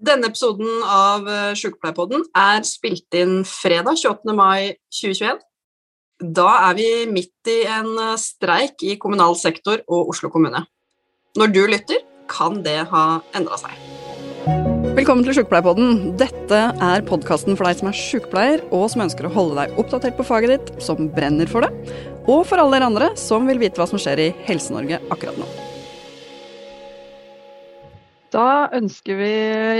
Denne episoden av Sjukepleierpodden er spilt inn fredag 28. mai 2021. Da er vi midt i en streik i kommunal sektor og Oslo kommune. Når du lytter, kan det ha endra seg. Velkommen til Sjukepleierpodden. Dette er podkasten for deg som er sjukepleier, og som ønsker å holde deg oppdatert på faget ditt, som brenner for det, og for alle dere andre som vil vite hva som skjer i Helse-Norge akkurat nå. Da ønsker vi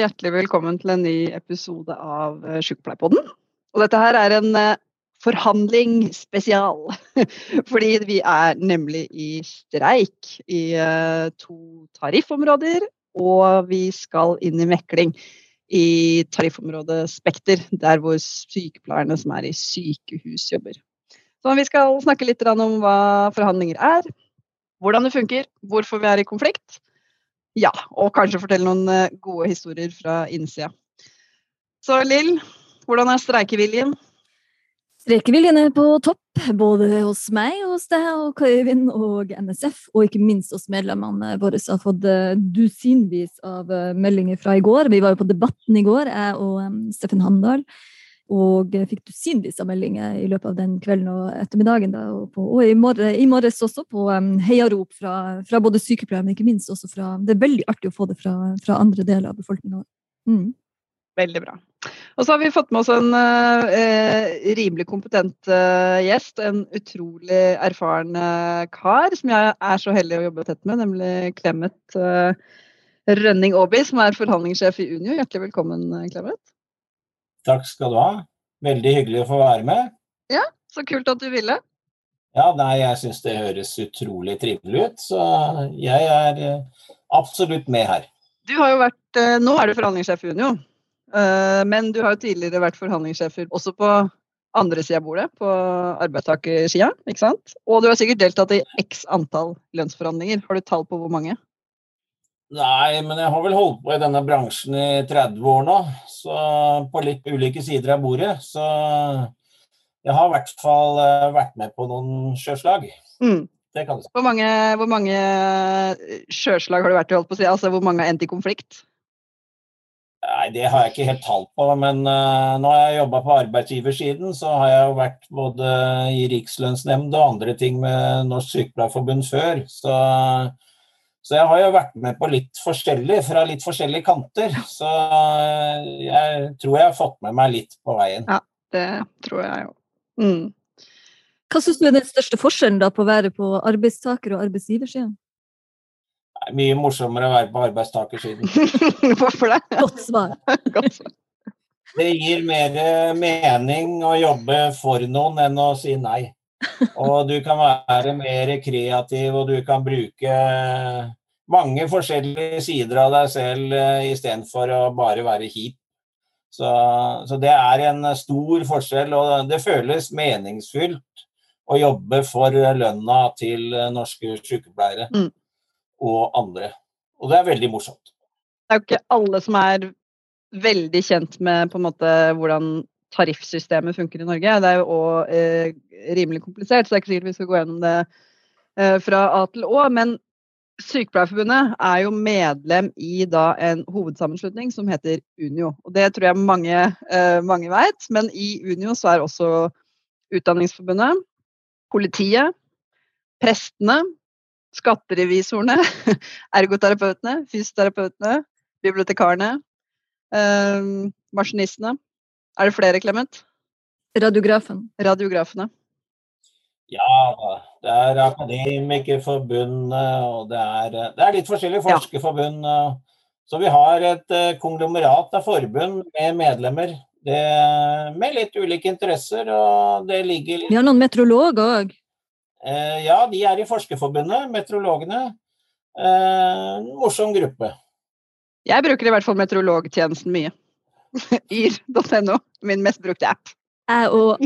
hjertelig velkommen til en ny episode av eh, Sjukepleierpodden. Og dette her er en eh, forhandling spesial. Fordi vi er nemlig i streik i eh, to tariffområder. Og vi skal inn i mekling i tariffområdet Spekter, der hvor sykepleierne som er i sykehus jobber. Så vi skal snakke litt om hva forhandlinger er, hvordan det funker, hvorfor vi er i konflikt ja, og kanskje fortelle noen eh, gode historier fra innsida. Så Lill, hvordan er streikeviljen? Streikeviljen er på topp, både hos meg, hos deg og Køyvind og NSF, og ikke minst hos medlemmene våre som har fått eh, dusinvis av eh, meldinger fra i går. Vi var jo på Debatten i går, jeg og Steffen Handal. Og fikk dusinvis av meldinger i løpet av den kvelden og ettermiddagen. Da, og, på, og i, morges, også på um, heiarop fra, fra, både sykepleiere, men ikke minst også fra Det er veldig artig å få det fra, fra andre deler av befolkninga. Mm. Veldig bra. Og så har vi fått med oss en uh, rimelig kompetent uh, gjest. En utrolig erfaren uh, kar som jeg er så heldig å jobbe tett med, nemlig Clemet Rønning Aaby, som er forhandlingssjef i Unio. Hjertelig velkommen, Clemet. Takk skal du ha. Veldig hyggelig å få være med. Ja, så kult at du ville. Ja, nei, jeg syns det høres utrolig trivelig ut, så jeg er eh, absolutt med her. Du har jo vært, eh, Nå er du forhandlingssjef i Unio, eh, men du har jo tidligere vært forhandlingssjefer også på andre sida av bordet, på arbeidstakersida, ikke sant? Og du har sikkert deltatt i x antall lønnsforhandlinger. Har du tall på hvor mange? Nei, men jeg har vel holdt på i denne bransjen i 30 år nå, så på litt ulike sider av bordet. Så jeg har i hvert fall eh, vært med på noen sjøslag. Mm. Det kan du si. Hvor mange, hvor mange eh, sjøslag har du vært i, holdt på å si? Altså hvor mange har endt i konflikt? Nei, det har jeg ikke helt tall på, men uh, når jeg har jobba på arbeidsgiversiden, så har jeg jo vært både i Rikslønnsnemnd og andre ting med Norsk Sykepleierforbund før. Så uh, så jeg har jo vært med på litt forskjellig, fra litt forskjellige kanter. Så eh, jeg tror jeg har fått med meg litt på veien. Ja, det tror jeg jo. Mm. Hva syns du er den største forskjellen da på å være på arbeidstaker- og arbeidsgiversiden? Det er mye morsommere å være på arbeidstakersiden. Hvorfor det? Godt svar. Godt svar. Det gir mer mening å jobbe for noen enn å si nei. Og du kan være mer kreativ, og du kan bruke mange forskjellige sider av deg selv uh, istedenfor å bare være kjip. Så, så, det er en stor forskjell, og det føles meningsfylt å jobbe for lønna til norske sykepleiere mm. og andre. Og det er veldig morsomt. Det er jo ikke alle som er veldig kjent med på en måte hvordan tariffsystemet funker i Norge. Det er jo òg eh, rimelig komplisert, så det er ikke sikkert vi skal gå gjennom det eh, fra A til Å. Men Sykepleierforbundet er jo medlem i da en hovedsammenslutning som heter Unio. Og det tror jeg mange, eh, mange vet, men i Unio så er også Utdanningsforbundet, politiet, prestene, skatterevisorene, ergoterapeutene, fysioterapeutene, bibliotekarene, eh, maskinistene er det flere, Clement? Radiografen. Radiografene. Ja Det er Akademikerforbundet, og det er, det er litt forskjellige forskerforbund. Så vi har et eh, konglomerat av forbund med medlemmer. Det, med litt ulike interesser, og det ligger Vi har noen meteorologer òg. Eh, ja, de er i Forskerforbundet, meteorologene. Eh, morsom gruppe. Jeg bruker i hvert fall meteorologtjenesten mye. yr.no, min mest brukte app. Jeg òg.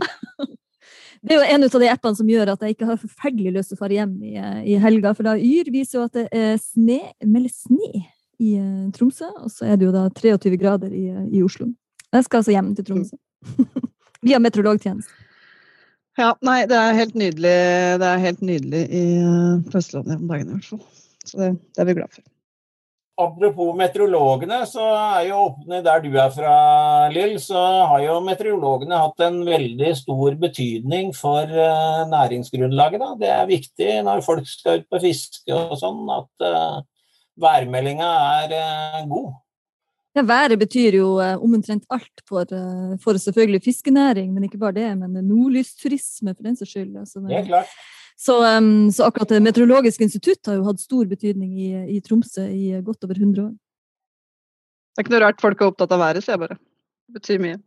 Det er jo en av de appene som gjør at jeg ikke har forferdelig lyst til å fare hjem i, i helga. For da Yr viser jo at det er sne, melder sne i uh, Tromsø, og så er det jo da 23 grader i, i Oslo. Jeg skal altså hjem til Tromsø. Via meteorologtjenesten. Ja, nei, det er helt nydelig, det er helt nydelig i, på Østlandet om dagene i hvert fall. Så det, det er vi glad for. Apropos meteorologene, så er jo åpne der du er fra, Lill, så har jo meteorologene hatt en veldig stor betydning for uh, næringsgrunnlaget. Da. Det er viktig når folk skal ut på fiske og sånn, at uh, værmeldinga er uh, god. Ja, Været betyr jo omtrent alt for, for, selvfølgelig fiskenæring, men ikke bare det. Men nordlysturisme, for den saks skyld. Altså, det er klart. Så, um, så, akkurat det Meteorologiske institutt har jo hatt stor betydning i, i, Tromsø i godt over 100 år. Det er ikke noe rart folk er opptatt av været, sier jeg bare. Det betyr mye.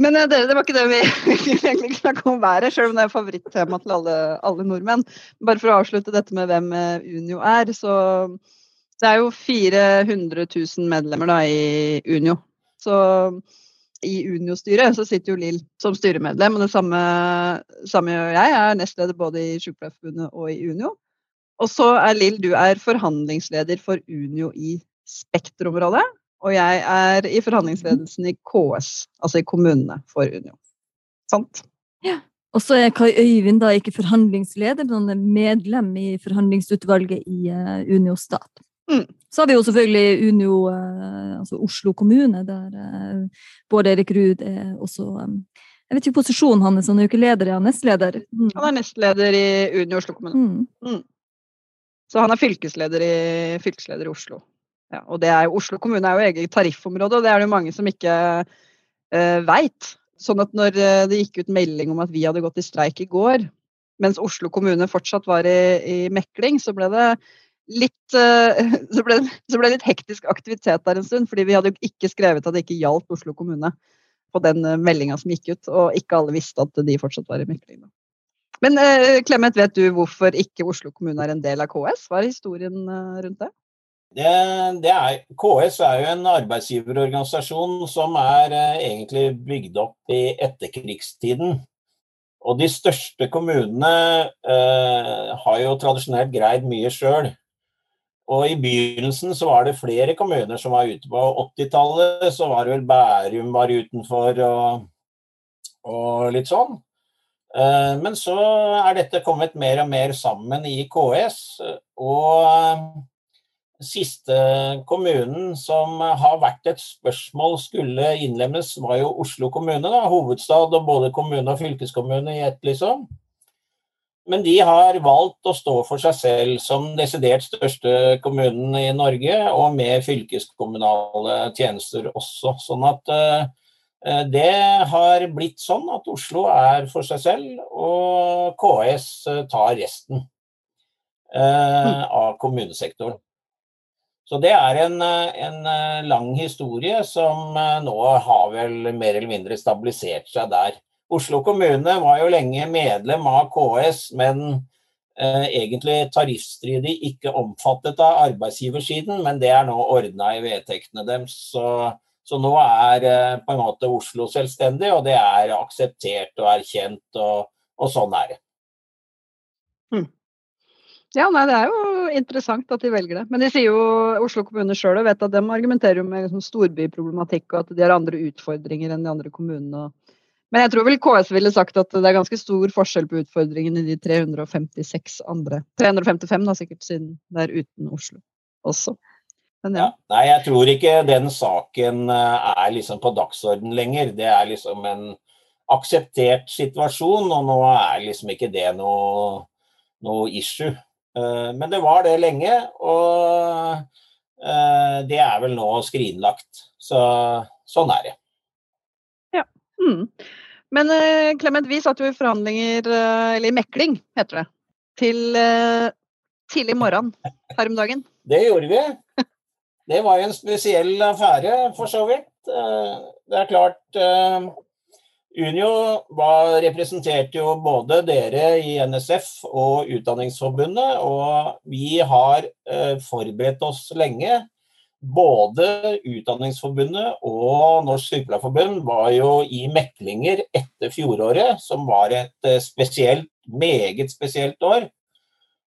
Men eh, dere, det var ikke det vi egentlig snakket om været, selv om det er favorittema til alle, alle, nordmenn. Bare for å avslutte dette med hvem eh, Unio er, så det er jo 400 000 medlemmer da, i Unio. Så i Unio-styret så sitter jo Lill som styremedlem, og det samme, samme gjør jeg. Jeg er nestleder både i Sykepleierforbundet og i Unio. Og så er Lill, du er forhandlingsleder for Unio i Spekterområdet. Og jeg er i forhandlingsledelsen i KS, altså i kommunene for Unio. Sant? Ja. Og så er Kai Øyvind da ikke forhandlingsleder, men han er medlem i forhandlingsutvalget i uh, Unio stat. Mm. Så har vi jo selvfølgelig Unio, eh, altså Oslo kommune, der eh, Bård Erik Ruud er også eh, Jeg vet ikke posisjonen hans, han er jo ikke leder, er han nestleder? Mm. Han er nestleder i Unio Oslo kommune. Mm. mm. Så han er fylkesleder i, fylkesleder i Oslo. Ja, og det er jo, Oslo kommune er jo eget tariffområde, og det er det jo mange som ikke uh, veit. Sånn at når det gikk ut melding om at vi hadde gått i streik i går, mens Oslo kommune fortsatt var i, i mekling, så ble det litt eh, så ble, så ble, det litt hektisk aktivitet der en stund, fordi vi hadde jo ikke skrevet at det ikke gjaldt Oslo kommune på den eh, meldinga som gikk ut, og ikke alle visste at de fortsatt var i mekling. Men eh, Clemet, vet du hvorfor ikke Oslo kommune er en del av KS? Hva er historien rundt det? Det, det er, KS er jo en arbeidsgiverorganisasjon som er egentlig bygd opp i etterkrigstiden. Og de største kommunene eh, har jo tradisjonelt greid mye sjøl. Og i begynnelsen så var det flere kommuner som var ute. På 80-tallet så var det vel Bærum var utenfor og, og litt sånn. Eh, men så er dette kommet mer og mer sammen i KS. Og eh, siste kommunen som har vært et spørsmål skulle innlemmes, var jo Oslo kommune. da, Hovedstad og både kommune og fylkeskommune i ett, liksom. Men de har valgt å stå for seg selv som desidert største kommunen i Norge, og med fylkeskommunale tjenester også. Sånn at uh, det har blitt sånn at Oslo er for seg selv, og KS tar resten uh, av kommunesektoren. Så det er en, en, lang historie som nå har vel mer eller mindre stabilisert seg der. Oslo kommune var jo lenge medlem av KS, men eh, egentlig tariffstridig ikke omfattet av arbeidsgiversiden, men det er nå ordna i vedtektene deres. Så, så, nå er eh, på en måte Oslo selvstendig, og det er akseptert og erkjent, og, og sånn er det. Hmm. Ja, nei, Det er jo interessant at de velger det. Men de sier jo Oslo kommune sjøl vet at de argumenterer med liksom storbyproblematikk og at de har andre utfordringer enn de andre kommunene. og men jeg tror vel KS ville sagt at det er ganske stor forskjell på utfordringene i de 356 andre. 355 da sikkert, siden det er uten Oslo også. Men, ja. Ja, nei, jeg tror ikke den saken eh, er liksom på dagsorden lenger. Det er liksom en akseptert situasjon, og nå er liksom ikke det noe, noe issue. Eh, men det var det lenge, og eh, det er vel nå skrinlagt. Så sånn er det. Mm. Men Clement, vi satt jo i forhandlinger, eh, eller i mekling, heter det, til uh, tidlig morgen her om dagen. Det gjorde vi. Det var jo en spesiell affære, for så vidt. Det er klart Unio var, representerte jo både dere i NSF og Utdanningsforbundet, og vi har forberedt oss lenge både Utdanningsforbundet og Norsk Sykepleierforbund var jo i meklinger etter fjoråret, som var et eh, spesielt, meget spesielt år.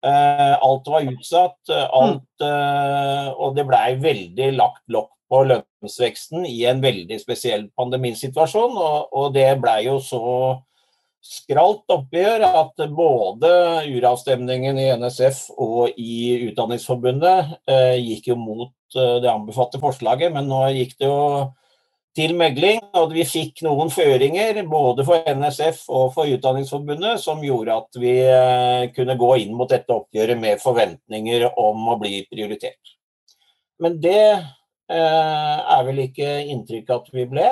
Eh, alt var utsatt, alt, eh, og det blei veldig lagt lokk på lønnsveksten i en veldig spesiell pandemisituasjon. Og, og det blei jo så skralt oppgjør at både uravstemningen i NSF og i Utdanningsforbundet eh, gikk jo mot eh, det anbefatte forslaget, men nå gikk det jo til megling, og vi fikk noen føringer både for NSF og for Utdanningsforbundet som gjorde at vi eh, kunne gå inn mot dette oppgjøret med forventninger om å bli prioritert. Men det eh, er vel ikke inntrykk at vi ble.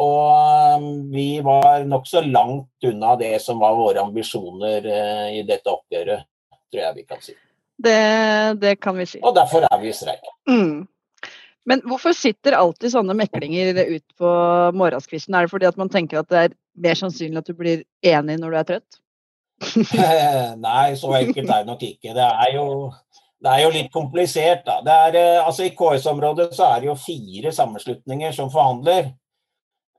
Og um, vi var nokså langt unna det som var våre ambisjoner eh, i dette oppgjøret, tror jeg vi kan si. Det, det kan vi si. Og derfor er vi i streik. Mm. Men hvorfor sitter alltid sånne meklinger ut på morgenskvisten? Er det fordi at man tenker at det er mer sannsynlig at du blir enig når du er trøtt? Nei, så enkelt er det nok ikke. Det er jo, det er jo litt komplisert, da. Er, eh, altså, I KS-området så er det jo fire sammenslutninger som forhandler.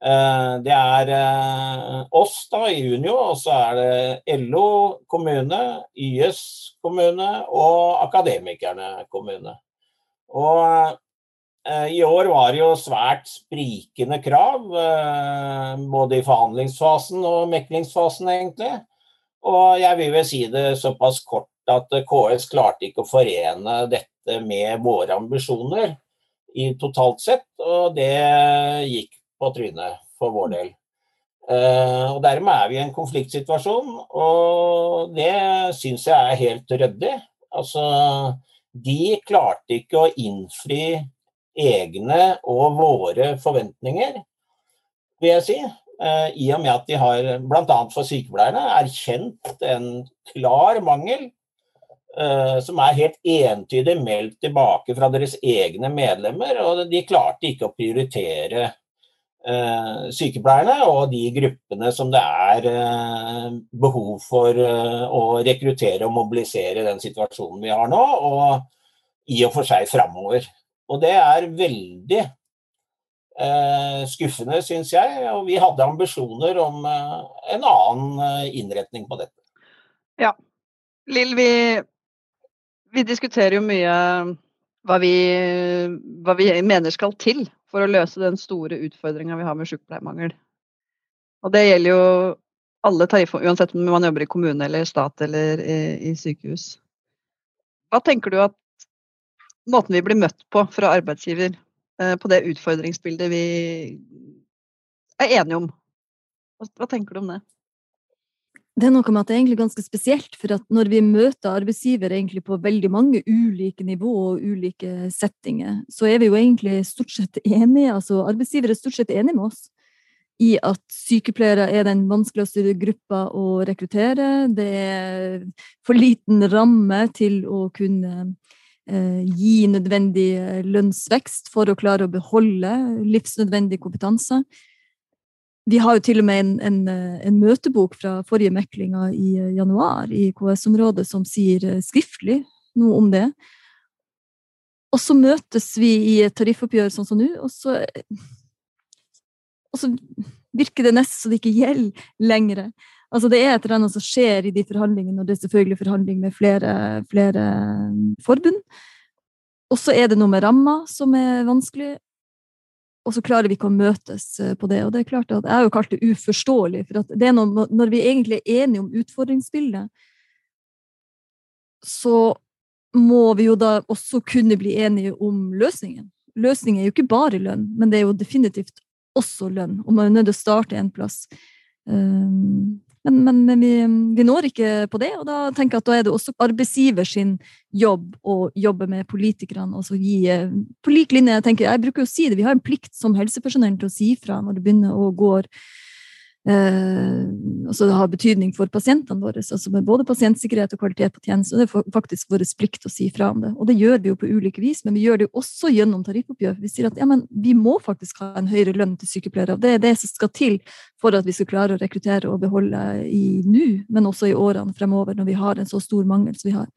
Eh, det er eh, oss da i Unio, og så er det LO kommune, YS kommune og Akademikerne kommune. Og eh, i år var det jo svært sprikende krav, både i forhandlingsfasen og meklingsfasen, egentlig. Og jeg vil vel si det såpass kort at KS klarte ikke å forene dette med våre ambisjoner i totalt sett, og det gikk på trynet for vår del. Uh, og Dermed er vi i en konfliktsituasjon, og det syns jeg er helt ryddig. Altså, de klarte ikke å innfri egne og våre forventninger, vil jeg si. Uh, I og med at de har, bl.a. for sykepleierne, erkjent en klar mangel uh, som er helt entydig meldt tilbake fra deres egne medlemmer. Og de klarte ikke å prioritere Eh, sykepleierne og de gruppene som det er eh, behov for eh, å rekruttere og mobilisere i den situasjonen vi har nå, og i og for seg framover. Og det er veldig skuffende, syns jeg. Og vi hadde ambisjoner om en annen innretning på dette. Ja. Lill, vi, vi diskuterer jo mye hva vi, hva vi mener skal til for å løse den store utfordringa vi har med sykepleiermangel. Og det gjelder jo alle tariffer, uansett om man jobber i kommune eller stat eller i, i sykehus. Hva tenker du at måten vi blir møtt på fra arbeidsgiver eh, på det utfordringsbildet vi er enige om? Hva tenker du om det? Det er noe med at det er egentlig ganske spesielt, for at når vi møter arbeidsgiver egentlig på veldig mange ulike nivå og ulike settinger, så er vi jo egentlig stort sett enige, altså arbeidsgivere er stort sett enige med oss i at sykepleiere er den vanskeligste gruppa å rekruttere. Det er for liten ramme til å kunne eh, gi nødvendig lønnsvekst for å klare å beholde livsnødvendig kompetanse. Vi har jo til og med en, en, en møtebok fra forrige meklinger i eh, januar i KS-området som sier eh, skriftlig noe om det. Og så møtes vi i et tariffoppgjør sånn som nå, og så, og så virker det nesten så det ikke gjelder lenger. Altså det er et eller annet som skjer i de forhandlingene, og det er selvfølgelig forhandling med flere, flere forbund. Og så er det noe med ramma som er vanskelig, og så klarer vi ikke å møtes eh, på det. Og det er klart at Jeg har jo kalt det uforståelig, for det er noe, når vi egentlig er enige om utfordringsbildet, så må vi jo da også kunne bli enige om løsningen. Løsningen er jo ikke bare lønn, men det er jo definitivt også lønn. Og man er nødt til å starte en plass. Um, men, men, men vi, vi, når ikke på det, og da tenker jeg at da er det også arbeidsgiver sin jobb å jobbe med politikerne. og så gi, eh, På lik linje, jeg tenker, jeg bruker å si det, vi har en plikt som helsepersonell til å si fra når det begynner å gå altså det har betydning for pasientene våre. altså med Både pasientsikkerhet og kvalitet på tjeneste. Det er faktisk vår plikt å si fra om det. Og det gjør vi jo på ulike vis, men vi gjør det jo også gjennom tariffoppgjør. Vi sier at ja, men vi må faktisk ha en høyere lønn til sykepleiere. og Det er det som skal til for at vi skal klare å rekruttere og beholde i nå, men også i årene fremover, når vi har en så stor mangel som vi har.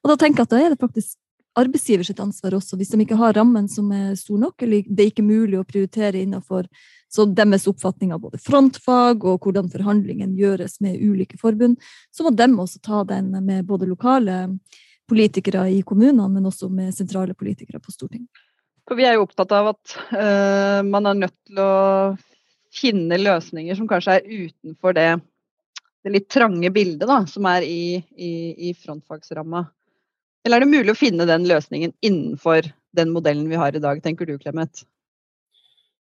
Og da tenker jeg at da er det faktisk arbeidsgiver sitt ansvar også, hvis de ikke har rammen som er stor nok, eller det er ikke mulig å prioritere innenfor så deres oppfatning av både frontfag og hvordan forhandlingen gjøres med ulike forbund, så må de også ta den med både lokale politikere i kommunene, men også med sentrale politikere på Stortinget. For vi er jo opptatt av at uh, man er nødt til å finne løsninger som kanskje er utenfor det, det litt trange bildet da, som er i, i, i frontfagsramma? Eller er det mulig å finne den løsningen innenfor den modellen vi har i dag, tenker du Clemet?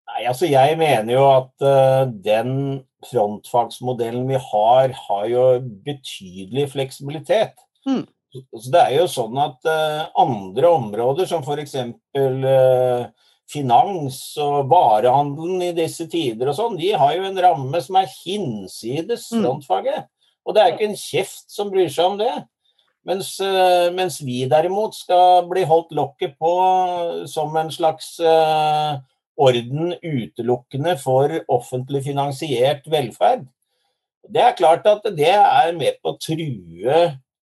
Nei, altså Jeg mener jo at uh, den frontfagsmodellen vi har, har jo betydelig fleksibilitet. Mm. Så det er jo sånn at uh, andre områder, som f.eks. Uh, finans og varehandelen i disse tider og sånn, de har jo en ramme som er hinsides mm. frontfaget. Og det er ikke en kjeft som bryr seg om det. Mens, uh, mens vi derimot skal bli holdt lokket på som en slags uh, orden utelukkende for offentlig finansiert velferd. Det er klart at det er med på å true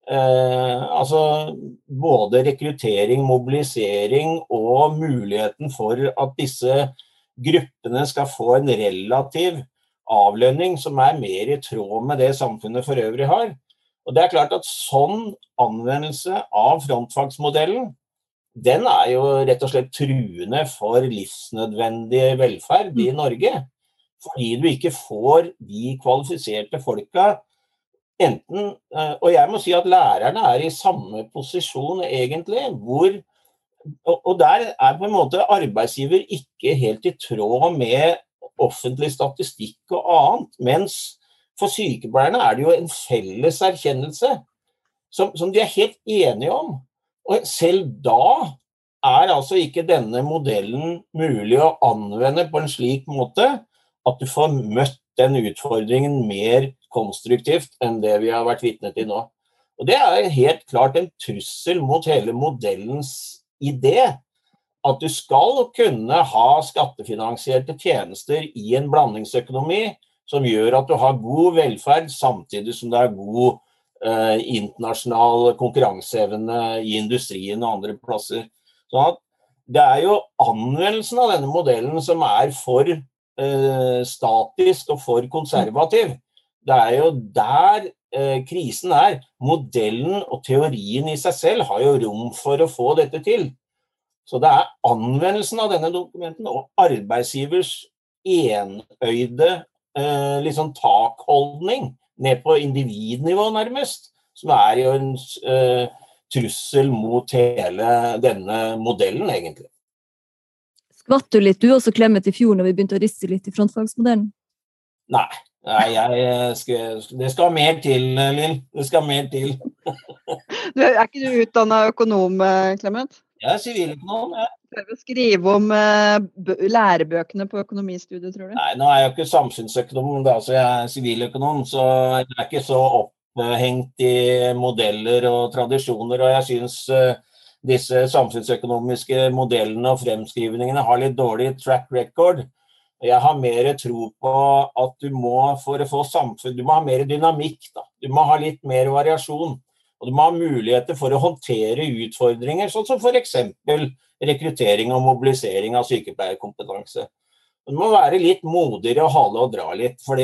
eh, altså både rekruttering, mobilisering og muligheten for at disse gruppene skal få en relativ avlønning som er mer i tråd med det samfunnet for øvrig har. Og det er klart at Sånn anvendelse av frontfagsmodellen den er jo rett og slett truende for livsnødvendig velferd i mm. Norge. Fordi du ikke får de kvalifiserte folka enten eh, Og jeg må si at lærerne er i samme posisjon, egentlig, hvor Og der er på en måte arbeidsgiver ikke helt i tråd med offentlig statistikk og annet. Mens for sykepleierne er det jo en felles erkjennelse som, som de er helt enige om. Og selv da er altså ikke denne modellen mulig å anvende på en slik måte at du får møtt den utfordringen mer konstruktivt enn det vi har vært vitne til nå. Og Det er helt klart en trussel mot hele modellens idé. At du skal kunne ha skattefinansierte tjenester i en blandingsøkonomi som gjør at du har god velferd samtidig som det er god eh, internasjonal konkurranseevne i industrien og andre plasser. Så det er jo anvendelsen av denne modellen som er for eh, statisk og for konservativ. Det er jo der eh, krisen er. Modellen og teorien i seg selv har jo rom for å få dette til. Så det er anvendelsen av denne dokumenten og arbeidsgivers enøyde eh, liksom takholdning ned på individnivå, nærmest, som er jo en eh, trussel mot hele denne modellen, egentlig. Skvatt du litt du også, Clemet, i fjor når vi begynte å risse litt i frontfagsmodellen? Nei. Nei jeg skal, det skal mer til, Lill. Det skal mer til. du, er ikke du utdanna økonom, Clemet? Jeg er siviløkonom. Ja. Prøver å skrive om uh, lærebøkene på økonomistudiet, tror du? Nei, nå er jeg jo ikke samfunnsøkonom, da, så jeg er siviløkonom. Så jeg er ikke så opphengt i modeller og tradisjoner. Og jeg syns uh, disse samfunnsøkonomiske modellene og fremskrivningene har litt dårlig track record. Jeg har mer tro på at du må for å få samfunn, du må ha mer dynamikk. Da. Du må ha litt mer variasjon. Og du må ha muligheter for å håndtere utfordringer, sånn som f.eks. rekruttering og mobilisering av sykepleierkompetanse. Du må være litt modigere og hale og dra litt. For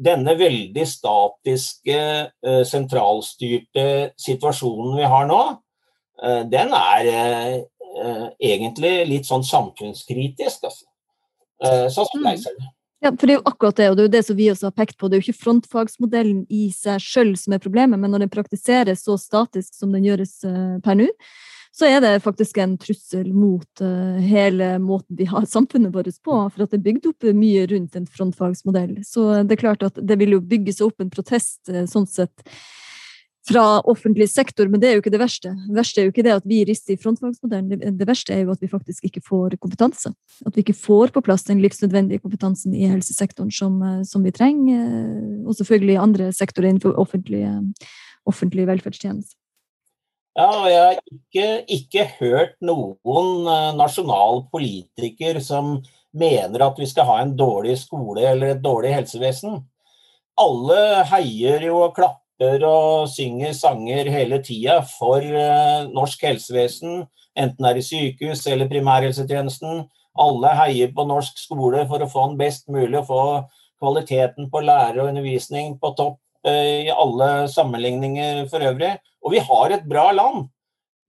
denne veldig statiske, eh, sentralstyrte situasjonen vi har nå, eh, den er eh, egentlig litt sånn samfunnskritisk, altså. Sånn som jeg ser det. Ja, for Det er jo akkurat det, og det er jo det som vi også har pekt på. Det er jo ikke frontfagsmodellen i seg sjøl som er problemet, men når den praktiseres så statisk som den gjøres per nå, så er det faktisk en trussel mot uh, hele måten vi har samfunnet vårt på. For at det er bygd opp mye rundt en frontfagsmodell. Så det er klart at det vil jo bygge seg opp en protest sånn sett fra offentlig sektor, men det er jo ikke det verste. Det verste er jo ikke det at vi rister i frontfagsmodellen, det, verste er jo at vi faktisk ikke får kompetanse. At vi ikke får på plass den livsnødvendige kompetansen i helsesektoren som, uh, som vi trenger, og selvfølgelig andre sektorer innenfor offentlige, offentlige velferdstjenester. Ja, og jeg har ikke, ikke hørt noen uh, nasjonal politiker som mener at vi skal ha en dårlig skole eller et dårlig helsevesen. Alle heier jo og klapper og synger sanger hele tida for uh, norsk helsevesen, enten det er i sykehus eller primærhelsetjenesten. Alle heier på norsk skole for å få den best mulig og få kvaliteten på lærer og undervisning på topp uh, i alle sammenligninger for øvrig. Og vi har et bra land.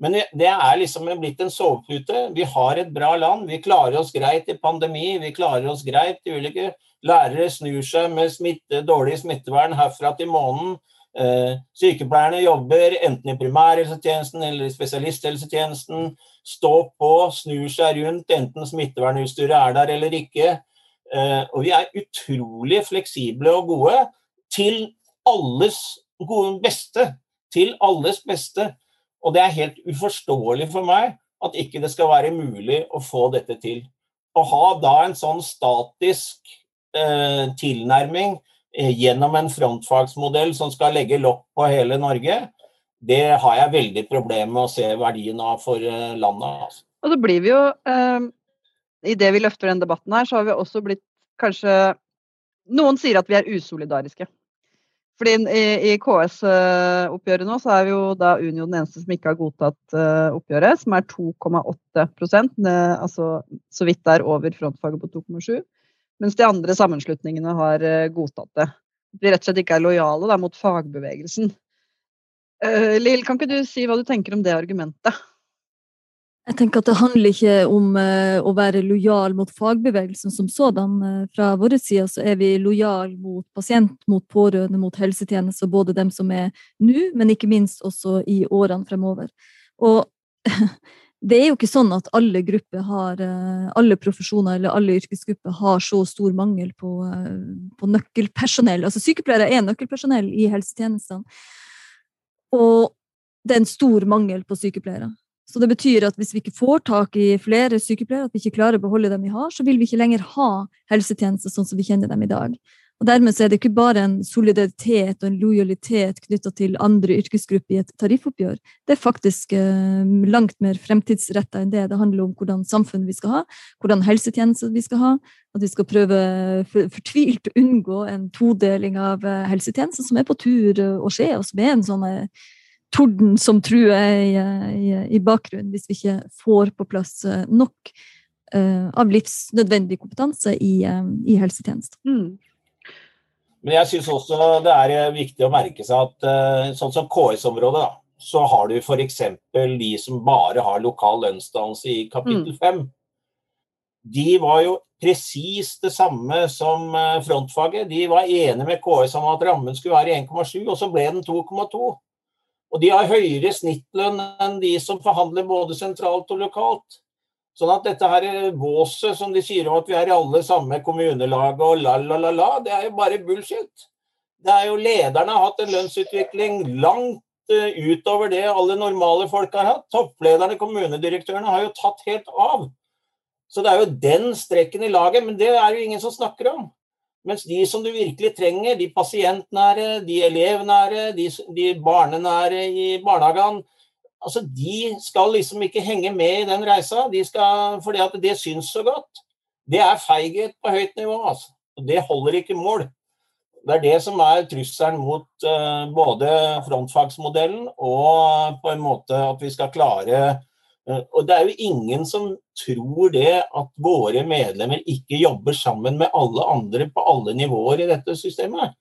Men det er liksom blitt en sovepute. Vi har et bra land. Vi klarer oss greit i pandemi. Vi klarer oss greit i ulike Lærere snur seg med smitte, dårlig smittevern herfra til månen. Eh, sykepleierne jobber enten i primærhelsetjenesten eller i spesialisthelsetjenesten. Står på, snur seg rundt, enten smittevernutstyret er der eller ikke. Eh, og vi er utrolig fleksible og gode til alles gode beste. Til alles beste. Og det er helt uforståelig for meg at ikke det skal være mulig å få dette til. Å ha da en sånn statisk eh, tilnærming gjennom en frontfagsmodell som skal legge lokk på hele Norge, det har jeg veldig problemer med å se verdien av for eh, landet. Altså. Og så blir vi jo, eh, det vi løfter den debatten her, så har vi også blitt kanskje Noen sier at vi er usolidariske. Fordi i, i KS-oppgjøret nå, så er vi jo da Unio den eneste som ikke har godtatt uh, oppgjøret, som er 2,8% altså så vidt det er over frontfaget på 2,7 mens de andre sammenslutningene har eh, godtatt det. De rett og slett ikke er lojale da, mot fagbevegelsen. Uh, Lill, kan ikke du si hva du tenker om det argumentet? Jeg tenker at Det handler ikke om uh, å være lojal mot fagbevegelsen som sådan. Fra vår side så er vi lojal mot pasient, mot pårørende, mot helsetjenester. Både dem som er nå, men ikke minst også i årene fremover. Og det er jo ikke sånn at alle grupper har, eh, alle profesjoner eller alle yrkesgrupper har så stor mangel på, eh, på nøkkelpersonell. Altså Sykepleiere er nøkkelpersonell i helsetjenestene. Og det er en stor mangel på sykepleiere. Så det betyr at hvis vi ikke får tak i flere sykepleiere, at vi ikke klarer å beholde dem vi har, så vil vi ikke lenger ha helsetjenester sånn som vi kjenner dem i dag. Og Dermed er det ikke bare en solidaritet og en lojalitet knytta til andre yrkesgrupper i et tariffoppgjør. Det er faktisk eh, langt mer fremtidsretta enn det. Det handler om hvordan samfunn vi skal ha, hvordan helsetjenester vi skal ha. At vi skal prøve fortvilt å unngå en todeling av eh, helsetjenester som er på tur å skje, og som er en sånn eh, torden som truer i, i, i bakgrunnen, hvis vi ikke får på plass nok av livsnødvendig kompetanse i, i helsetjenesten. Mm. Men jeg syns også det er eh, viktig å merke seg at eh, sånn som KS-området, da, så har du f.eks. de som bare har lokal lønnsdannelse i kapittel 5. Mm. De var jo presis det samme som eh, frontfaget. De var enige med KS om at rammen skulle være 1,7, og så ble den 2,2. Og de har høyere snittlønn enn de som forhandler både sentralt og lokalt. Sånn at dette her våset som de sier om at vi er i alle samme kommunelag og la-la-la-la, det er jo bare bullshit. Det er jo Lederne har hatt en lønnsutvikling langt uh, utover det alle normale folk har hatt. Topplederne, kommunedirektørene, har jo tatt helt av. Så det er jo den strekken i laget, men det er jo ingen som snakker om. Mens de som du virkelig trenger, de pasientnære, de elevnære, de, de barnenære i barnehagene, Altså, De skal liksom ikke henge med i den reisa, de skal, fordi at det syns så godt. Det er feighet på høyt nivå. altså. Det holder ikke mål. Det er det som er trusselen mot uh, både frontfagsmodellen og på en måte at vi skal klare uh, Og det er jo ingen som tror det at våre medlemmer ikke jobber sammen med alle andre på alle nivåer i dette systemet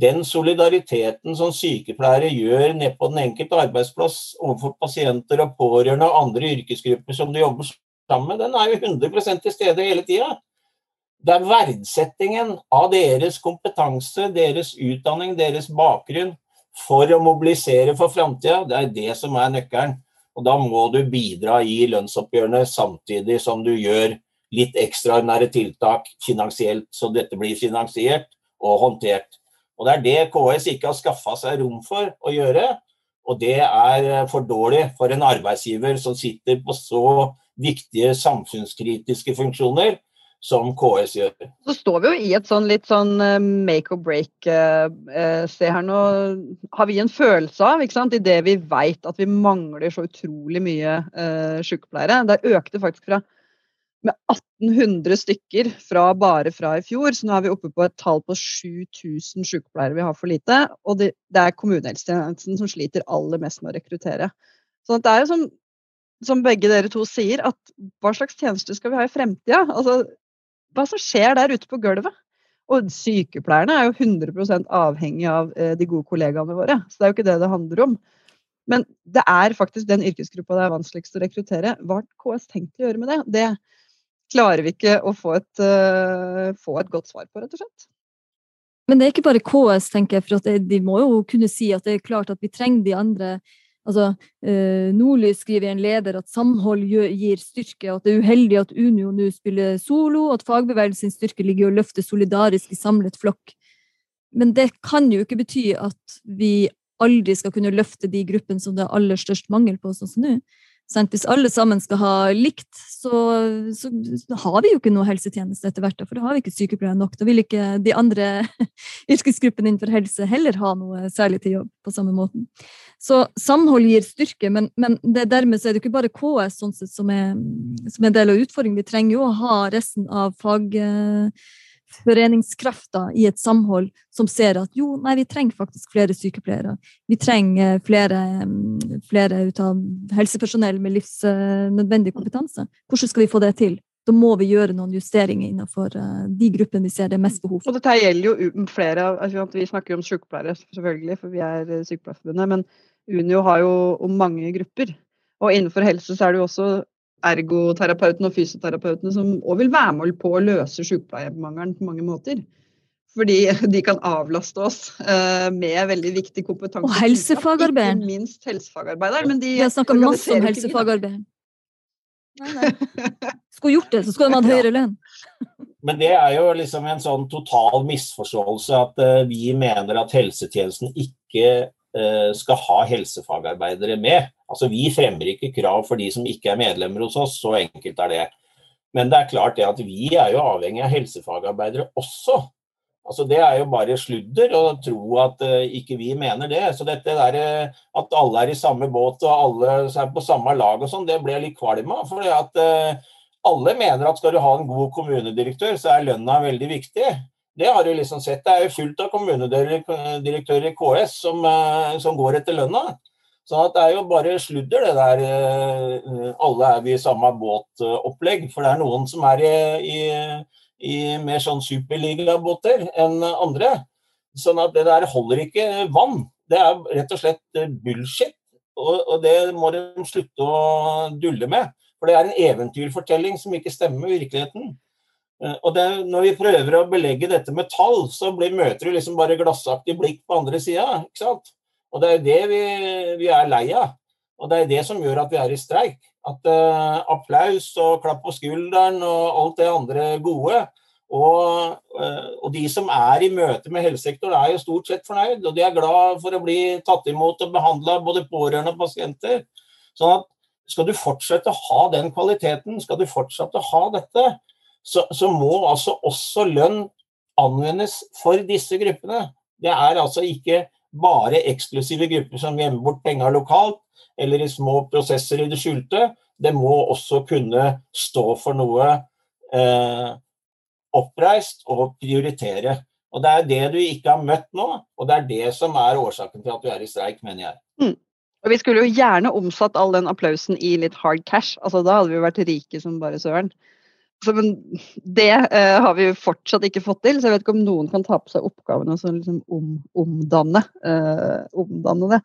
den solidariteten som sykepleiere gjør nede på den enkelte arbeidsplass overfor pasienter og pårørende og andre yrkesgrupper som de jobber sammen med, den er jo 100 til stede hele tida. Det er verdsettingen av deres kompetanse, deres utdanning, deres bakgrunn for å mobilisere for framtida. Det er det som er nøkkelen. Og da må du bidra i lønnsoppgjørene samtidig som du gjør litt ekstraordinære tiltak finansielt, så dette blir finansiert og håndtert. Og Det er det KS ikke har skaffa seg rom for å gjøre. Og det er for dårlig for en arbeidsgiver som sitter på så viktige samfunnskritiske funksjoner som KS gjør. Så står vi jo i et sånn litt sånn eh, make or break. Eh, eh, se her nå har vi en følelse av, ikke sant, i det vi veit at vi mangler så utrolig mye eh, sykepleiere. Det økte faktisk fra med 1800 stykker fra bare fra i fjor. Så nå er vi oppe på et tall på 7000 sykepleiere vi har for lite. Og det, det er kommunehelsetjenesten som sliter aller mest med å rekruttere. Så det er jo som, som, begge dere to sier, at hva slags tjenester skal vi ha i fremtida? Altså, hva som skjer der ute på gulvet? Og sykepleierne er jo 100% avhengig av eh, de gode kollegaene våre. Så det er jo ikke det det handler om. Men det er faktisk den yrkesgruppa det er vanskeligst å rekruttere. Hva har KS tenkt å gjøre med det? Det klarer vi ikke å få et, uh, få et godt svar på, rett og slett. Men det er ikke bare KS, tenker jeg, for de må jo kunne si at det er klart at vi trenger de andre. Altså, eh, Nordlys skriver i en leder at samhold gir styrke, at det er uheldig at Unio nå spiller solo, at fagbevegelsens styrke ligger i å løfte solidarisk i samlet flokk. Men det kan jo ikke bety at vi aldri skal kunne løfte de gruppene som det er aller størst mangel på, sånn som nå. Hvis alle sammen skal ha likt, så, så, har vi jo ikke noe helsetjeneste etter hvert. For da har vi ikke sykepleiere nok. Da vil ikke de andre yrkesgruppene innenfor helse heller ha noe særlig til jobb på samme måten. Så samhold gir styrke, men, men det, dermed så er det ikke bare KS sånn sett, som, er, som er en del av utfordringen. Vi trenger jo å ha resten av fag foreningskrafta i et samhold som ser at jo, nei, vi trenger faktisk flere sykepleiere. Vi trenger flere, mm, flere ut av helsepersonell med livsnødvendig kompetanse. Hvordan skal vi få det til? Da må vi gjøre noen justeringer innenfor eh, de gruppene vi ser det mest behov for. Og dette gjelder jo flere altså Vi snakker jo om sykepleiere, selvfølgelig, for vi er eh, Sykepleierforbundet. Men Unio har jo mange grupper. Og innenfor helse så er det jo også ergoterapeutene og fysioterapeutene som òg vil være med på å løse sykepleiermangelen på mange måter. Fordi de kan avlaste oss uh, med veldig viktig kompetanse. Og helsefagarbeideren. Ikke minst helsefagarbeideren. Men de Vi har snakka masse om helsefagarbeideren. Skulle gjort det, så skulle de hatt høyere lønn. Men det er jo liksom en sånn total misforståelse at uh, vi mener at helsetjenesten ikke uh, skal ha helsefagarbeidere med. Altså, Vi fremmer ikke krav for de som ikke er medlemmer hos oss, så enkelt er det. Men det er klart det at vi er jo avhengig av helsefagarbeidere også. Altså Det er jo bare sludder å tro at uh, ikke vi mener det. Så dette der, uh, at alle er i samme båt og alle er på samme lag og sånn, det ble jeg litt kvalm av. For uh, alle mener at skal du ha en god kommunedirektør, så er lønna veldig viktig. Det har du liksom sett. Det er jo fullt av kommunedirektører i KS som, som går etter lønna. Så det er jo bare sludder, det der eh, alle er vi i samme båtopplegg. For det er noen som er i, i, i mer sånn superligabåter enn andre. Sånn at det der holder ikke vann. Det er rett og slett eh, bullshit. Og, og det må de slutte å dulle med. For det er en eventyrfortelling som ikke stemmer med virkeligheten. Eh, og det, Når vi prøver å belegge dette med tall, så blir, møter du liksom bare glassaktig blikk på andre sida. Og det er det vi, vi, er lei av. Og det er det som gjør at vi er i streik. At uh, applaus og klapp på skulderen og alt det andre gode. Og, uh, og, de som er i møte med helsesektoren, er jo stort sett fornøyd. Og de er glad for å bli tatt imot og behandla, både pårørende og pasienter. Sånn at skal du fortsette å ha den kvaliteten, skal du fortsette å ha dette, så, så må altså også lønn anvendes for disse gruppene. Det er altså ikke bare eksklusive grupper som gjemmer bort penger lokalt, eller i små prosesser i det skjulte. Det må også kunne stå for noe eh, oppreist og prioritere. Og Det er det du ikke har møtt nå, og det er det som er årsaken til at du er i streik, mener jeg. Mm. Og Vi skulle jo gjerne omsatt all den applausen i litt hard cash. altså Da hadde vi vært rike som bare søren. Så, men det eh, har vi jo fortsatt ikke fått til, så jeg vet ikke om noen kan ta på seg oppgaven og liksom om, omdanne, eh, omdanne, det.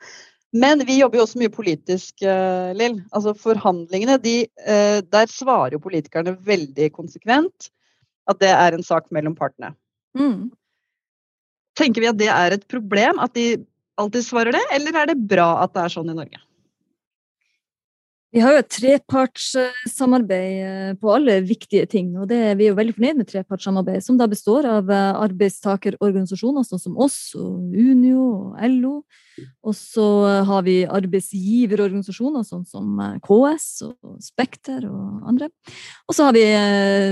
Men vi jobber jo også mye politisk, eh, Lill. Altså forhandlingene, de, eh, der svarer jo politikerne veldig konsekvent at det er en sak mellom partene. Mm. Tenker vi at det er et problem at de alltid svarer det, eller er det bra at det er sånn i Norge? Vi har jo et trepartssamarbeid eh, på alle viktige ting, og det, vi er jo veldig fornøyd med trepartssamarbeid, som da består av eh, arbeidstakerorganisasjoner sånn som oss, og Unio og LO. Og så har vi arbeidsgiverorganisasjoner sånn som eh, KS og Spekter og andre. Og så har vi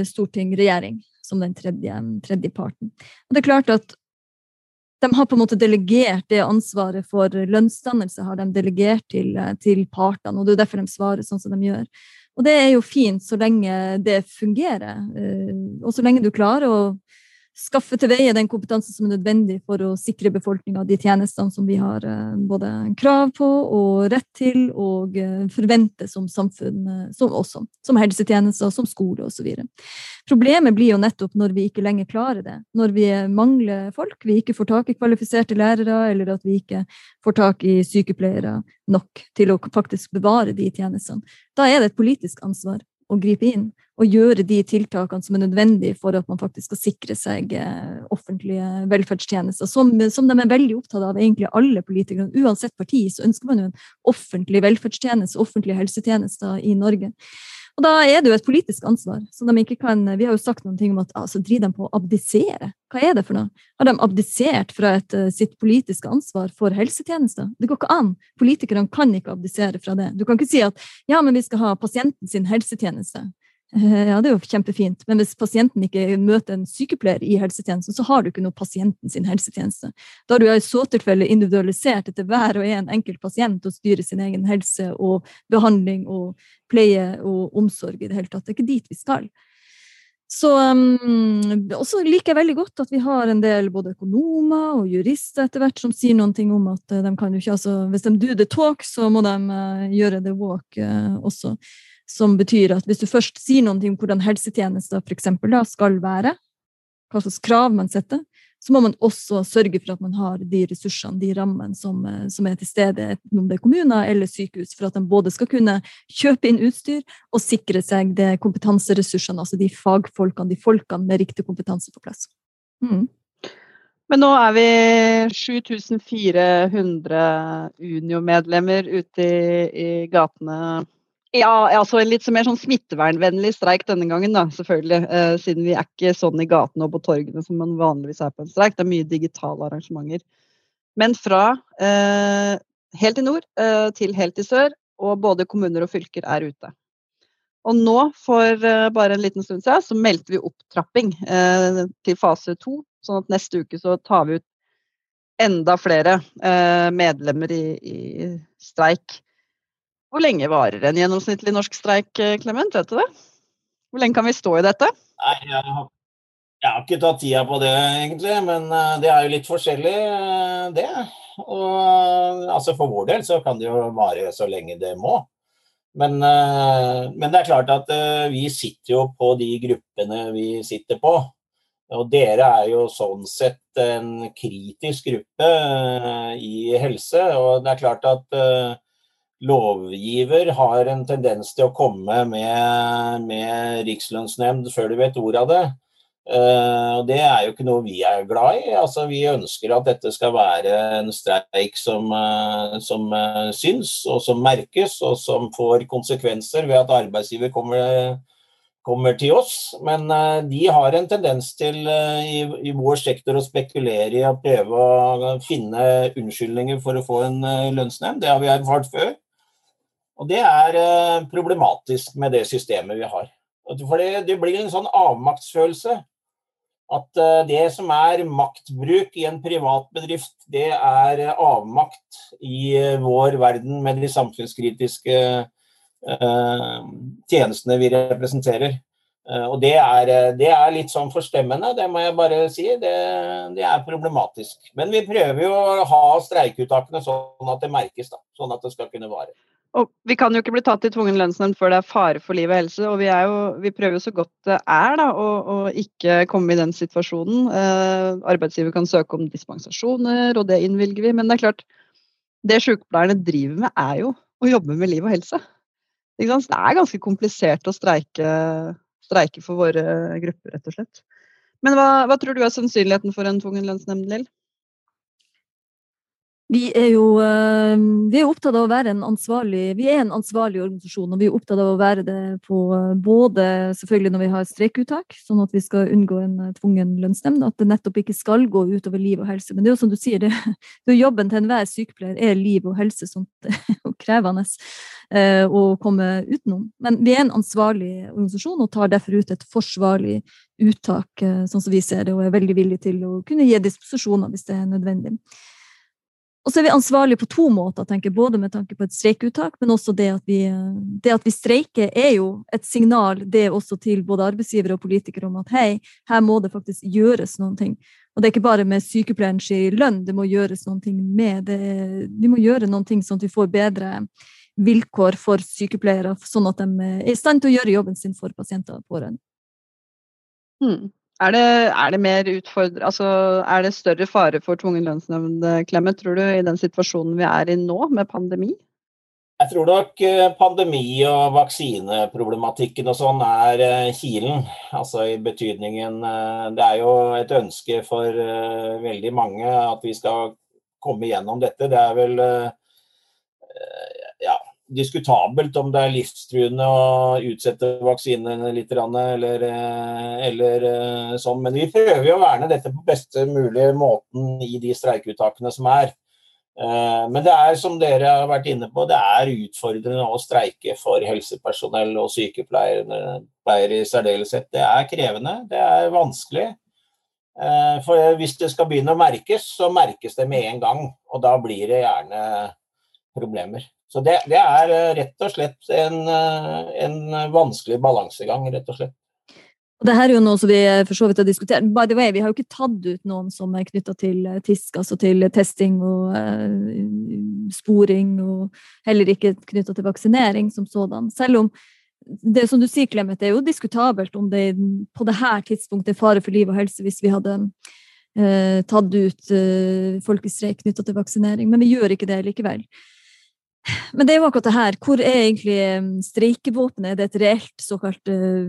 storting, regjering, som den tredje, tredje parten. Og det er klart at de har på en måte delegert det ansvaret for lønnsdannelse har de delegert til, til, partene, og det er derfor de svarer sånn som de gjør. Og det er jo fint så lenge det fungerer, eh, og så lenge du klarer å skaffe til veie den kompetansen som er nødvendig for å sikre befolkninga de tjenestene som vi har eh, både krav på og rett til og eh, forventer som samfunn, eh, som også, som helsetjenester, som skole osv. Problemet blir jo nettopp når vi ikke lenger klarer det. Når vi mangler folk, vi ikke får tak i kvalifiserte lærere, eller at vi ikke får tak i sykepleiere nok til å faktisk bevare de tjenestene. Da er det et politisk ansvar å gripe inn og gjøre de tiltakene som er nødvendige for at man faktisk skal sikre seg eh, offentlige velferdstjenester, som, som, de er veldig opptatt av, egentlig alle politikere. Uansett parti så ønsker man jo en offentlig velferdstjeneste, offentlige helsetjenester i Norge. Og Da er det jo et politisk ansvar. så de ikke kan, Vi har jo sagt noen ting om at altså, driver de på å abdisere. Hva er det for noe? Har de abdisert fra et, eh, sitt politiske ansvar for helsetjenester? Det går ikke an. Politikerne kan ikke abdisere fra det. Du kan ikke si at ja, men vi skal ha pasienten sin helsetjeneste. Eh, ja, det er jo kjempefint, men hvis pasienten ikke møter en sykepleier i helsetjenesten, så har du ikke noe pasienten sin helsetjeneste. Da har du i så tilfelle individualisert etter hver og en enkelt pasient og styrer sin egen helse og behandling og pleie og omsorg i det hele tatt. Det er ikke dit vi skal. Så um, også liker jeg veldig godt at vi har en del både økonomer og jurister etter hvert som sier noen ting om at eh, de kan jo ikke altså, Hvis de do the talk, så må de uh, gjøre the walk uh, også. Som betyr at hvis du først sier noe om hvordan helsetjenester for eksempel, da, skal være, hva slags krav man setter, så må man også sørge for at man har de ressursene, de rammene som, eh, som er til stede, om det er kommuner eller sykehus, for at de både skal kunne kjøpe inn utstyr og sikre seg de kompetanseressursene, altså de fagfolkene, de folkene med riktig kompetanse på plass. Mm. Men nå er vi 7400 Unio-medlemmer ute i, i gatene ja, altså en litt mer sånn smittevernvennlig streik denne gangen, da, selvfølgelig. Eh, siden vi er ikke sånn i gatene og på torgene som man vanligvis er på en streik. Det er mye digitale arrangementer. Men fra eh, helt i nord eh, til helt i sør, og både kommuner og fylker er ute. Og nå, for eh, bare en liten stund siden, så meldte vi opptrapping eh, til fase to. Sånn at neste uke så tar vi ut enda flere eh, medlemmer i, i streik. Hvor lenge varer en gjennomsnittlig norsk streik? Eh, vet du det? Hvor lenge kan vi stå i dette? Nei, jeg har, jeg har ikke tatt tida på det, egentlig. Men eh, det er jo litt forskjellig, eh, det. Og altså For vår del så kan det jo vare så lenge det må. Men, men det er klart at vi sitter jo på de gruppene vi sitter på. Og dere er jo sånn sett en kritisk gruppe i helse. Og det er klart at lovgiver har en tendens til å komme med, med rikslønnsnemnd før du vet ordet av det. Uh, det er jo ikke noe vi er glad i. Altså, vi ønsker at dette skal være en streik som, uh, som uh, syns, og som merkes, og som får konsekvenser ved at arbeidsgiver kommer, kommer til oss. Men de har en tendens til i, i, vår sektor å spekulere i å prøve å finne unnskyldninger for å få en lønnsnemnd. Det har vi erfart før. Og det er eh, problematisk med det systemet vi har. For det, blir en sånn avmaktsfølelse. At eh, det som er maktbruk i en privat bedrift, det er eh, avmakt i vår verden med de samfunnskritiske tjenestene vi representerer. Og det er, det er, litt sånn forstemmende, det må jeg bare si. Det, det, er problematisk. Men vi prøver jo å ha streikeuttakene sånn at det merkes, da. Sånn at det skal kunne vare. Og vi kan jo ikke bli tatt i tvungen lønnsnemnd før det er fare for liv og helse. Og vi, jo, vi prøver jo så godt det er da, å, å ikke komme i den situasjonen. Eh, arbeidsgiver kan søke om dispensasjoner, og det innvilger vi. Men det er klart, det sykepleierne driver med, er jo å jobbe med liv og helse. Det er ganske komplisert å streike, streike for våre grupper, rett og slett. Men hva, hva tror du er sannsynligheten for en tvungen lønnsnemnd, Lill? Vi er jo eh, vi er opptatt av å være en ansvarlig vi er en ansvarlig organisasjon, og vi er opptatt av å være det på eh, både selvfølgelig når vi har streikeuttak, sånn at vi skal unngå en eh, tvungen lønnsnemnd, at det nettopp ikke skal gå utover liv og helse. Men det er jo som du sier, det, det er jobben til enhver sykepleier er liv og helse, sånt jo krevende å komme utenom. Men vi er en ansvarlig organisasjon og tar derfor ut et forsvarlig uttak, sånn som vi ser det, og er veldig villige til å kunne gi disposisjoner hvis det er nødvendig. Og så er vi ansvarlige på to måter, tenker både med tanke på et streikeuttak, men også det at, vi, det at vi streiker, er jo et signal det også til både arbeidsgivere og politikere om at hei, her må det faktisk gjøres noen ting. Og det er ikke bare med sykepleierens lønn, det må gjøres noen ting med det. Vi må gjøre noen ting sånn at vi får bedre vilkår for sykepleiere, sånn at de er i stand til å gjøre jobben sin for pasienter og pårørende. Hmm. Er det, er det, mer utfordrende Altså, er det større fare for tvungen lønnsnemnd, Clemet, tror du, i den situasjonen vi er i nå, med pandemi? Jeg tror nok eh, pandemi og vaksineproblematikken og sånn er eh, kilen. Altså i betydningen eh, Det er jo et ønske for veldig mange at vi skal komme gjennom dette. Det er vel diskutabelt om det er livstruende å utsette vaksinene litt, eller, eh, eller eh, sånn. Men vi prøver å verne dette på beste mulige måten i de streikeuttakene som er. Eh, men det er, som dere har vært inne på, det er utfordrende å streike for helsepersonell og sykepleiere i særdeleshet. Det er krevende, det er vanskelig. For hvis det skal begynne å merkes, så merkes det med en gang. Og da blir det gjerne problemer. Så det, det, er eh, rett og slett en, eh, en vanskelig balansegang, rett og slett. Og det her er jo noe som vi eh, for så vidt har diskutert. By the way, vi har jo ikke tatt ut noen som er knytta til TISK, altså til testing og uh, sporing, og heller ikke knytta til vaksinering som sådan. Selv om det som du sier, Clemet, er jo diskutabelt om det på det her tidspunktet er fare for liv og helse hvis vi hadde uh, tatt ut uh, folkestreik knytta til vaksinering, men vi gjør ikke det likevel. Men det er jo akkurat det her. Hvor er egentlig um, streikevåpenet? Er det et reelt såkalt uh,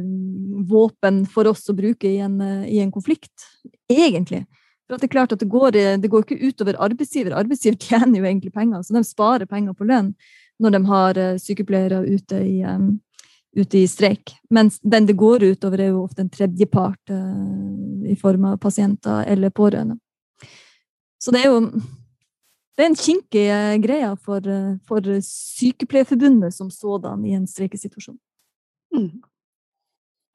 våpen for oss å bruke i en, uh, i en, konflikt? Egentlig. For det er klart at det går, det går ikke utover arbeidsgiver. Arbeidsgiver tjener jo egentlig penger, så de sparer penger på lønn når de har uh, sykepleiere ute i, um, ute i streik. Mens den det går utover, er jo ofte en tredjepart i form av pasienter eller pårørende. Så det er jo det er en kinkig eh, greie for, eh, for Sykepleierforbundet som sådan i en streikesituasjon. Mm.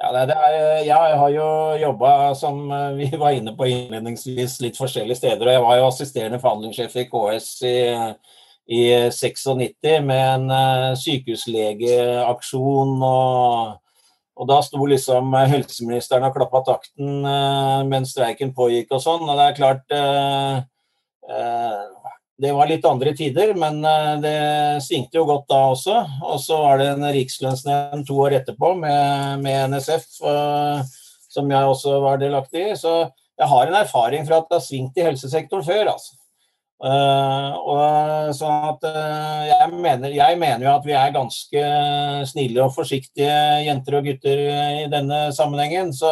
Ja, det er, jeg har jo jobba, som eh, vi var inne på innledningsvis, litt forskjellige steder. og Jeg var jo assisterende forhandlingssjef i KS i, i 96 med en sykehuslegeaksjon. og og da sto liksom helseministeren og klappa takten mens streiken pågikk og sånn. Og det er klart det var litt andre tider, men eh, det svingte jo godt da også. Og så var det en rikslønnsnemnd to år etterpå med, med NSF, uh, som jeg også var delaktig i. Så jeg har en erfaring fra at det har svingt i helsesektoren før, altså. Uh, og sånn at uh, jeg, mener, jeg, mener, jo at vi er ganske snille og forsiktige jenter og gutter i denne sammenhengen. Så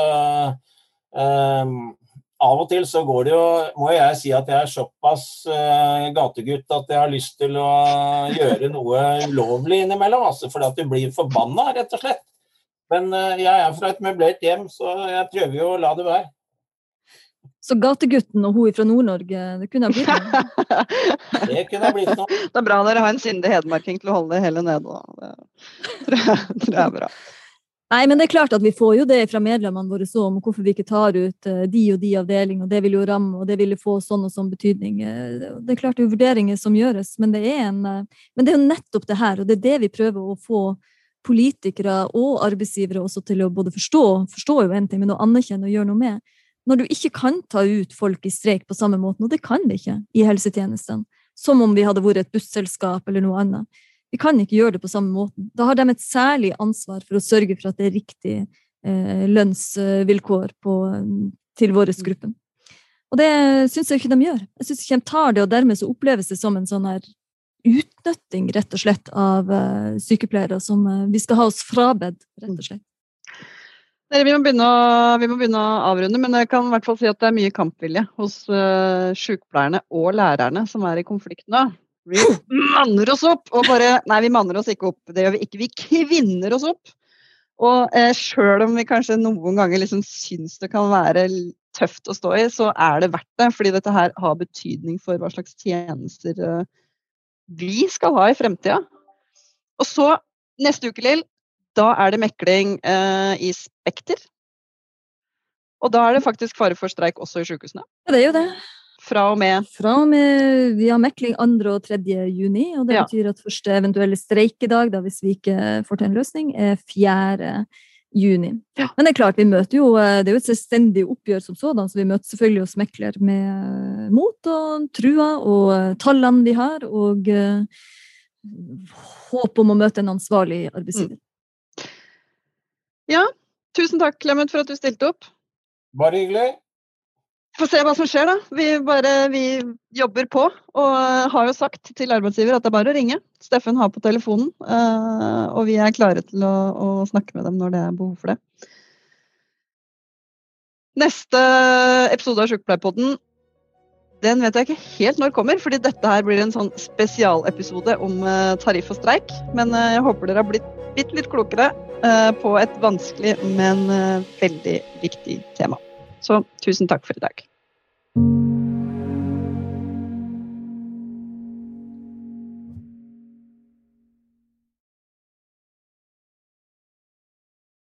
av og til så går det jo Må jeg si at jeg er såpass uh, gategutt at jeg har lyst til å gjøre noe ulovlig innimellom. Altså, fordi at du blir forbanna, rett og slett. Men uh, jeg er fra et møblert hjem, så jeg prøver jo å la det være. Så gategutten og hun fra Nord-Norge, det kunne ha blitt noe? det kunne ha blitt noe. Det er bra dere har en sindig hedmarking til å holde det hele nede. Det tror jeg, tror jeg er bra. Nei, men det er klart at vi får jo det fra medlemmene våre så om hvorfor vi ikke tar ut eh, de og de avdelingene, og det vil jo ramme, og det vil jo få sånn og sånn betydning. Eh, det er klart det er vurderinger som gjøres, men det er, en, eh, men det er jo nettopp det her, og det er det vi prøver å få politikere og arbeidsgivere også til å både forstå, forstå jo en ting, men å anerkjenne og gjøre noe med. Når du ikke kan ta ut folk i streik på samme måten, og det kan vi ikke i helsetjenestene, som om vi hadde vært et busselskap eller noe annet vi kan ikke gjøre det på samme måten. Da har de et særlig ansvar for å sørge for at det er riktig eh, lønnsvilkår på, til vår mm. gruppe. Og det syns jeg ikke de gjør. Jeg syns ikke de tar det, og dermed så oppleves det som en sånn her utnytting, rett og slett, av eh, sykepleiere som eh, vi skal ha oss frabedt, rett og slett. Dere, vi, må begynne å, vi må begynne å avrunde, men jeg kan i hvert fall si at det er mye kampvilje hos uh, sykepleierne og lærerne som er i konflikt nå. Vi manner oss opp! Og bare Nei, vi manner oss ikke opp. Det gjør vi ikke. Vi kvinner oss opp. Og eh, sjøl om vi kanskje noen ganger liksom syns det kan være tøft å stå i, så er det verdt det. Fordi dette her har betydning for hva slags tjenester eh, vi skal ha i fremtida. Og så, neste uke, Lill, da er det mekling eh, i Spekter. Og da er det faktisk fare for streik også i sykehusene. Ja, det er jo det. Fra og med Fra og med Vi har mekling 2. og 3. juni, og det Ja. betyr at første eventuelle streikedag, da hvis vi ikke får til en løsning, er 4. juni. Ja. Men det er klart, vi møter jo Det er jo et selvstendig oppgjør som sådan, så vi møter selvfølgelig oss mekler med mot og trua og tallene vi har, og eh, håp om å møte en ansvarlig arbeidsgiver. Tusen takk, Clement, for at du stilte opp. Bare hyggelig. Få se hva som skjer, da. Vi, bare, vi jobber på. Og eh, har jo sagt til arbeidsgiver at det er bare å ringe. Steffen har på telefonen. eh, og vi er klare til å, å snakke med dem når det er behov for det. Neste episode av Sjukepleierpodden den vet jeg ikke helt når kommer, fordi dette her blir en sånn spesialepisode om eh, tariff og streik. Men jeg håper dere har blitt bitte litt klokere på et vanskelig, men veldig viktig tema. Så tusen takk for i dag.